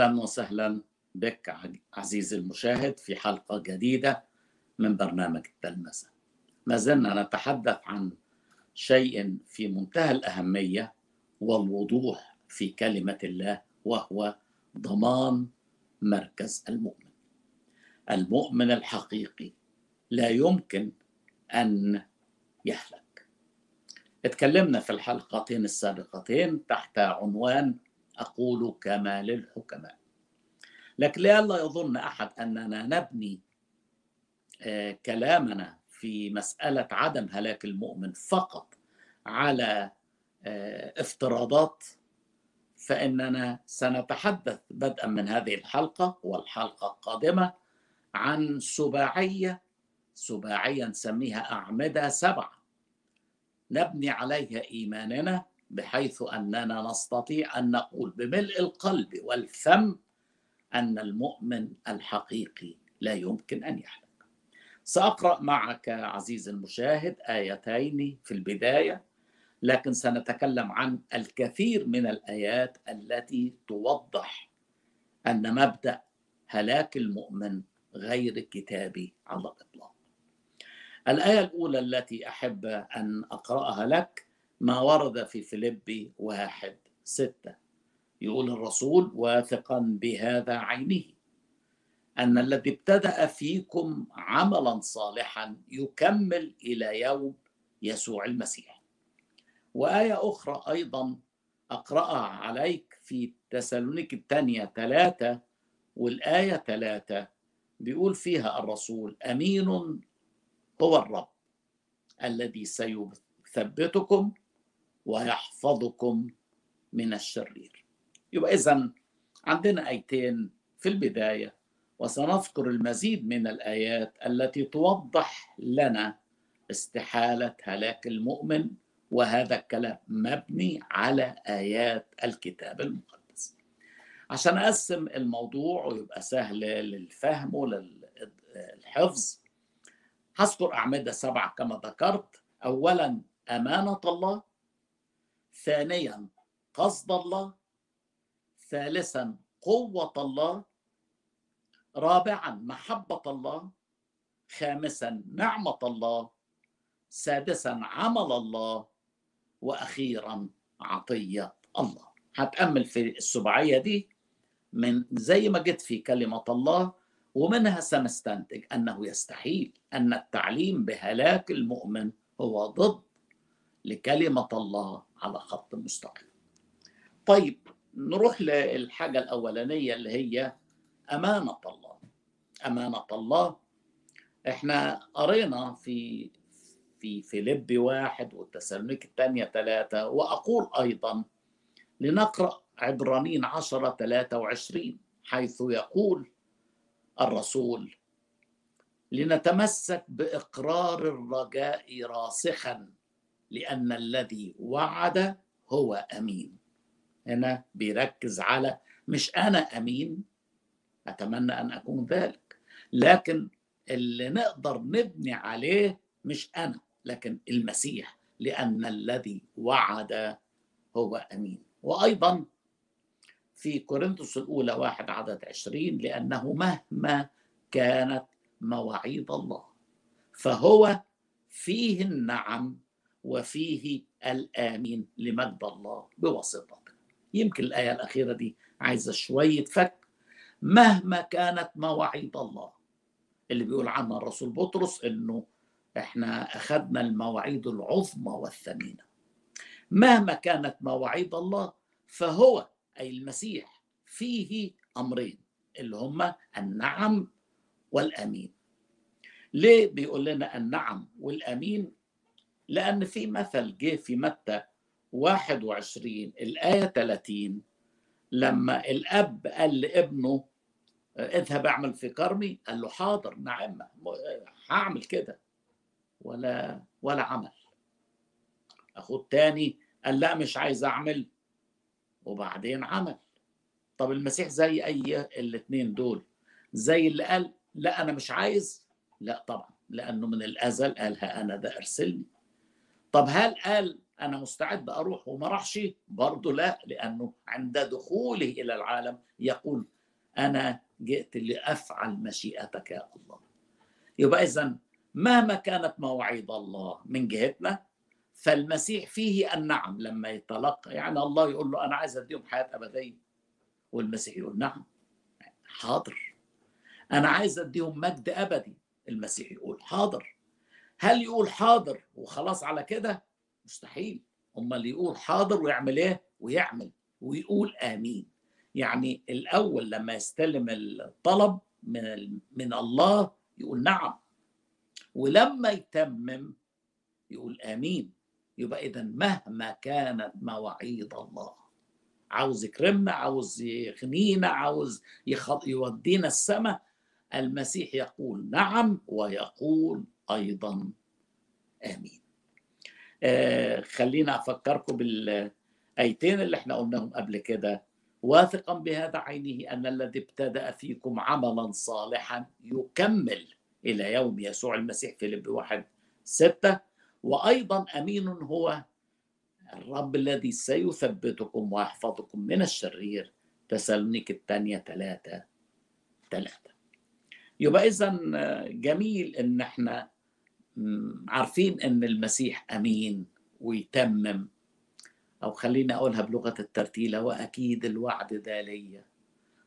أهلا وسهلا بك عزيزي المشاهد في حلقة جديدة من برنامج التلمذة. ما زلنا نتحدث عن شيء في منتهى الأهمية والوضوح في كلمة الله وهو ضمان مركز المؤمن. المؤمن الحقيقي لا يمكن أن يهلك. اتكلمنا في الحلقتين السابقتين تحت عنوان أقول كما للحكماء. لكن لئلا يظن أحد أننا نبني كلامنا في مسألة عدم هلاك المؤمن فقط على افتراضات فإننا سنتحدث بدءا من هذه الحلقة والحلقة القادمة عن سباعية سباعية نسميها أعمدة سبعة. نبني عليها إيماننا بحيث أننا نستطيع أن نقول بملء القلب والفم أن المؤمن الحقيقي لا يمكن أن يحلم. سأقرأ معك عزيزي المشاهد آيتين في البداية لكن سنتكلم عن الكثير من الآيات التي توضح أن مبدأ هلاك المؤمن غير كتابي على الإطلاق. الآية الأولى التي أحب أن أقرأها لك ما ورد في فيليبي واحد ستة. يقول الرسول واثقا بهذا عينه أن الذي ابتدأ فيكم عملا صالحا يكمل إلى يوم يسوع المسيح. وآية أخرى أيضا أقرأها عليك في تسالونيك الثانية ثلاثة والآية ثلاثة. بيقول فيها الرسول أمين هو الرب الذي سيثبتكم ويحفظكم من الشرير. يبقى اذا عندنا آيتين في البداية وسنذكر المزيد من الآيات التي توضح لنا استحالة هلاك المؤمن وهذا الكلام مبني على آيات الكتاب المقدس. عشان أقسم الموضوع ويبقى سهل للفهم وللحفظ هذكر أعمدة سبعة كما ذكرت. اولا أمانة الله. ثانيا قصد الله. ثالثا قوة الله. رابعا محبة الله. خامسا نعمة الله. سادسا عمل الله. وأخيرا عطية الله. هتأمل في السبعية دي من زي ما جت في كلمة الله ومنها سنستنتج أنه يستحيل أن التعليم بهلاك المؤمن هو ضد لكلمة الله على خط مستقيم. طيب نروح للحاجة الأولانية اللي هي أمانة الله. أمانة الله إحنا قرينا في في فيليب واحد والتسالونيك الثانية ثلاثة وأقول أيضا لنقرأ عبرانيين عشرة ثلاثة وعشرين حيث يقول الرسول لنتمسك بإقرار الرجاء راسخا لأن الذي وعد هو أمين. هنا بيركز على مش أنا أمين أتمنى أن أكون ذلك لكن اللي نقدر نبني عليه مش أنا لكن المسيح لأن الذي وعد هو أمين. وأيضا في كورنثوس الأولى واحد عدد عشرين لأنه مهما كانت مواعيد الله فهو فيه النعم وفيه الآمين لمجد الله بواسطته يمكن الآية الأخيرة دي عايزة شوية فك. مهما كانت مواعيد الله اللي بيقول عنها الرسول بطرس إنه إحنا أخذنا المواعيد العظمى والثمينة. مهما كانت مواعيد الله فهو أي المسيح فيه أمرين اللي هما النعم والأمين. ليه بيقول لنا النعم والأمين؟ لأن في مثل جه في متى 21 الآية 30 لما الأب قال لابنه اذهب اعمل في كرمي قال له حاضر نعم هعمل كده. ولا ولا عمل. أخوه التاني قال لا مش عايز أعمل. وبعدين عمل. طب المسيح زي أي الاثنين دول؟ زي اللي قال لا أنا مش عايز؟ لا طبعا لأنه من الأزل قال ها أنا ده أرسلني. طب هل قال أنا مستعد أروح وما راحش؟ برضه لا لأنه عند دخوله إلى العالم يقول أنا جئت لأفعل مشيئتك يا الله. يبقى اذا مهما كانت مواعيد الله من جهتنا فالمسيح فيه النعم لما يتلقى. يعني الله يقول له أنا عايز أديهم حياة أبدية. والمسيح يقول نعم. حاضر. أنا عايز أديهم مجد أبدي. المسيح يقول حاضر. هل يقول حاضر وخلاص على كده؟ مستحيل. أمال يقول حاضر ويعمل إيه؟ ويعمل ويقول آمين. يعني الأول لما يستلم الطلب من من الله يقول نعم. ولما يتمم يقول آمين. يبقى اذا مهما كانت مواعيد الله. عاوز يكرمنا عاوز يغنينا عاوز يودينا السماء المسيح يقول نعم ويقول أيضا. آمين. آه خلينا أفكركم بالآيتين اللي إحنا قلناهم قبل كده. واثقا بهذا عينه أن الذي ابتدأ فيكم عملا صالحا يكمل إلى يوم يسوع المسيح. في واحد ستة. وأيضا أمين هو الرب الذي سيثبتكم ويحفظكم من الشرير. تسالونيك الثانية ثلاثة ثلاثة. يبقى اذا جميل إن إحنا عارفين إن المسيح أمين ويتمم. أو خليني أقولها بلغة الترتيله واكيد الوعد ده ليا.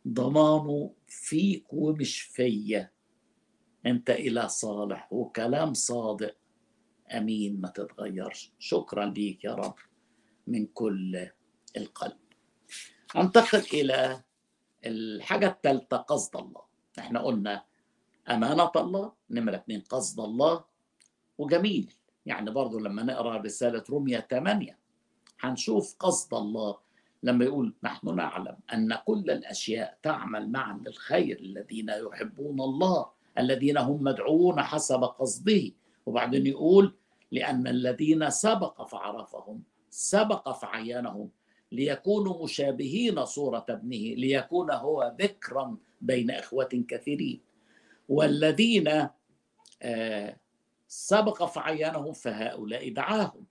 ضمانه فيك ومش فيا. أنت اله صالح وكلام صادق. أمين ما تتغيرش. شكرا ليك يا رب من كل القلب. أنتقل إلى الحاجة الثالثة قصد الله. إحنا قلنا أمانة الله نمرة اثنين قصد الله. وجميل. يعني برضو لما نقرأ رسالة روميا 8 هنشوف قصد الله لما يقول نحن نعلم أن كل الأشياء تعمل معا للخير الذين يحبون الله الذين هم مدعوون حسب قصده. وبعدين يقول لأن الذين سبق فعرفهم سبق فعينهم ليكونوا مشابهين صورة ابنه ليكون هو ذكرا بين إخوة كثيرين. والذين سبق فعينهم فهؤلاء دعاهم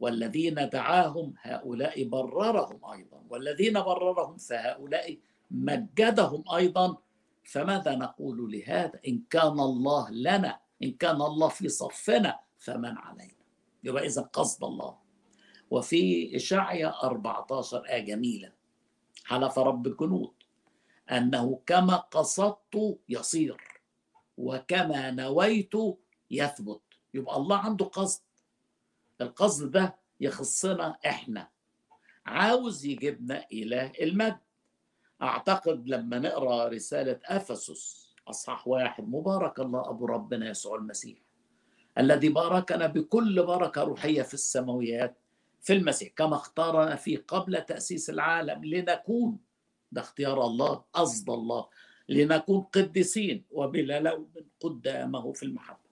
والذين دعاهم هؤلاء بررهم أيضا والذين بررهم فهؤلاء مجدهم أيضا. فماذا نقول لهذا؟ إن كان الله لنا إن كان الله في صفنا فمن علينا؟ يبقى إذا قصد الله. وفي اشعيا 14 آية جميلة حلف رب الجنود أنه كما قصدت يصير وكما نويت يثبت. يبقى الله عنده قصد. القصد ده يخصنا إحنا. عاوز يجيبنا إلى المجد. أعتقد لما نقرأ رسالة أفسس أصحاح واحد مبارك الله أبو ربنا يسوع المسيح الذي باركنا بكل بركة روحية في السماويات في المسيح كما اختارنا فيه قبل تأسيس العالم لنكون ده اختيار الله قصد الله لنكون قديسين وبلا لوم قدامه في المحبه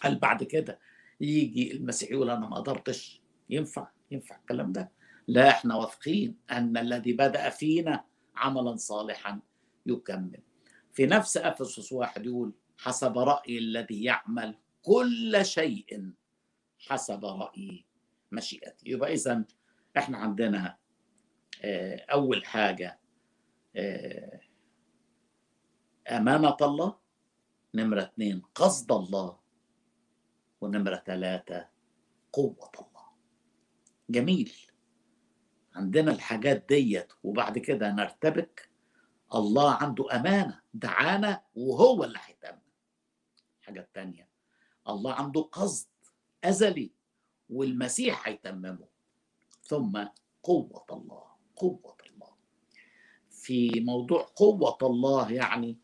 هل بعد كده يجي المسيح يقول أنا ما قدرتش؟ ينفع ينفع الكلام ده. لا إحنا واثقين أن الذي بدأ فينا عملا صالحا يكمل. في نفس أفسس واحد يقول حسب رأي الذي يعمل كل شيء حسب رأي مشيئته يبقى اذا إحنا عندنا أول حاجة أمانة الله. نمرة اثنين قصد الله. ونمرة ثلاثة قوة الله. جميل. عندنا الحاجات ديت وبعد كده نرتبك. الله عنده أمانة دعانا وهو اللي هيتمم الحاجة الثانية الله عنده قصد أزلي والمسيح هيتممه. ثم قوة الله قوة الله. في موضوع قوة الله يعني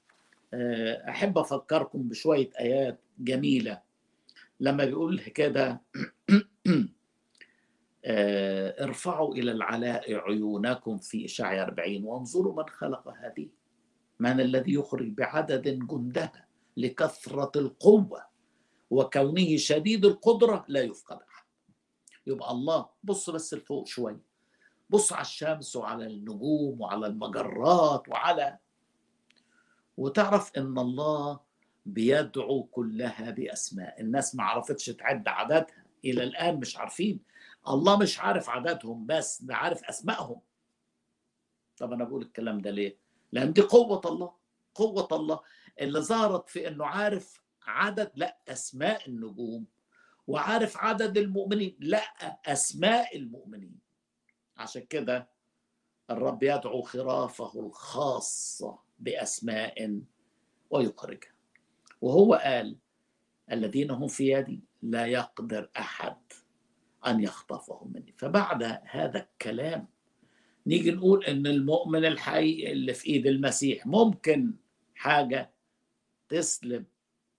أحب أفكركم بشوية آيات جميلة. لما بيقول كده ارفعوا إلى العلاء عيونكم في إشعيا 40 وانظروا من خلق هذه من الذي يخرج بعدد جندها لكثرة القوة وكونه شديد القدرة لا يفقد أحد. يبقى الله بص بس لفوق شوية بص على الشمس وعلى النجوم وعلى المجرات وعلى وتعرف إن الله بيدعو كلها بأسماء. الناس ما عرفتش تعد عددها. إلى الآن مش عارفين. الله مش عارف عددهم بس ده عارف أسمائهم. طب أنا بقول الكلام ده ليه؟ لأن دي قوة الله. قوة الله اللي ظهرت في إنه عارف عدد لا أسماء النجوم. وعارف عدد المؤمنين لا أسماء المؤمنين. عشان كده الرب يدعو خرافه الخاصة بأسماء ويخرجها وهو قال الذين هم في يدي لا يقدر أحد أن يخطفهم مني. فبعد هذا الكلام نيجي نقول إن المؤمن الحي اللي في إيد المسيح ممكن حاجة تسلب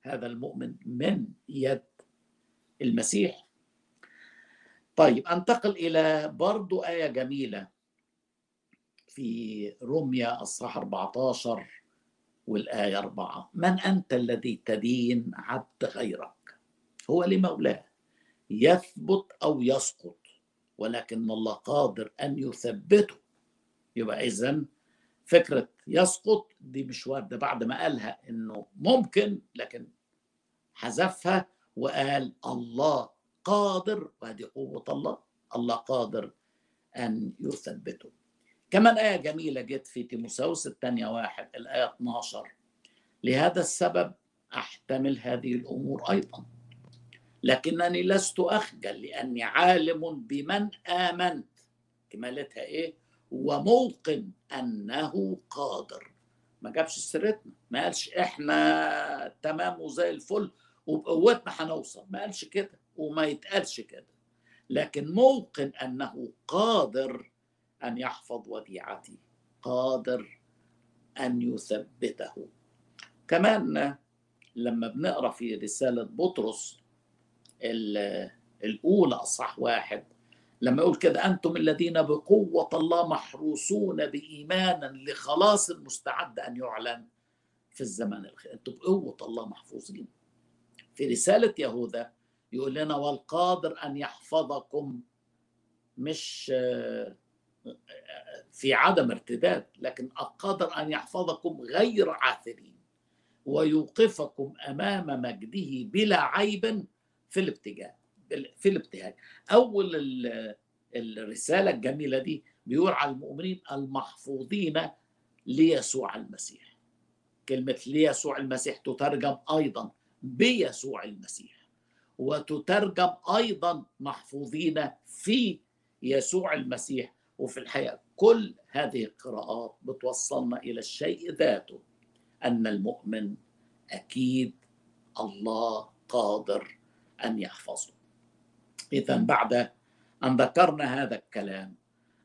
هذا المؤمن من يد المسيح. طيب أنتقل إلى برضو آية جميلة في رمية الصح 14 والآية 4 من أنت الذي تدين عبد غيرك؟ هو لمولاه يثبت أو يسقط ولكن الله قادر أن يثبته. يبقى إذا فكرة يسقط دي مش واردة بعد ما قالها إنه ممكن لكن حذفها وقال الله قادر وهذه قوة الله. الله قادر أن يثبته. كمان آية جميلة جت في تيموساوس الثانية واحد الآية 12 لهذا السبب أحتمل هذه الأمور أيضا. لكنني لست أخجل لأني عالم بمن آمنت. كمالتها إيه؟ وموقن أنه قادر. ما جابش سيرتنا ما قالش إحنا تمام وزي الفل وبقوتنا هنوصل. ما قالش كده وما يتقالش كده. لكن موقن أنه قادر أن يحفظ وديعتي. قادر أن يثبته. كمان لما بنقرأ في رسالة بطرس الأولى أصح واحد لما يقول كده أنتم الذين بقوة الله محروسون بإيمانا لخلاص المستعد أن يعلن في الزمن الخير أنتم بقوة الله محفوظين. في رسالة يهوذا يقول لنا والقادر أن يحفظكم مش في عدم ارتداد لكن قادر أن يحفظكم غير عاثرين ويوقفكم أمام مجده بلا عيب في الابتجاج في الابتهاج. أول الرسالة الجميلة دي بيقول على المؤمنين المحفوظين ليسوع المسيح. كلمة ليسوع المسيح تترجم أيضا بيسوع المسيح وتترجم أيضا محفوظين في يسوع المسيح وفي الحقيقة كل هذه القراءات بتوصلنا إلى الشيء ذاته أن المؤمن أكيد الله قادر أن يحفظه. إذا بعد أن ذكرنا هذا الكلام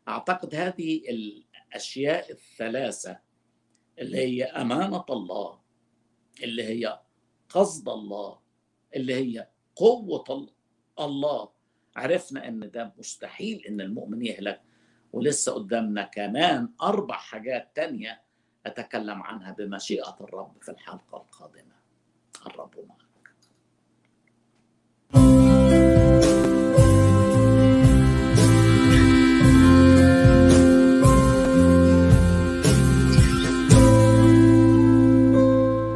أعتقد هذه الأشياء الثلاثة اللي هي أمانة الله اللي هي قصد الله اللي هي قوة الله. عرفنا أن ده مستحيل أن المؤمن يهلك. ولسه قدامنا كمان أربع حاجات تانية أتكلم عنها بمشيئة الرب في الحلقة القادمة. الرب معنا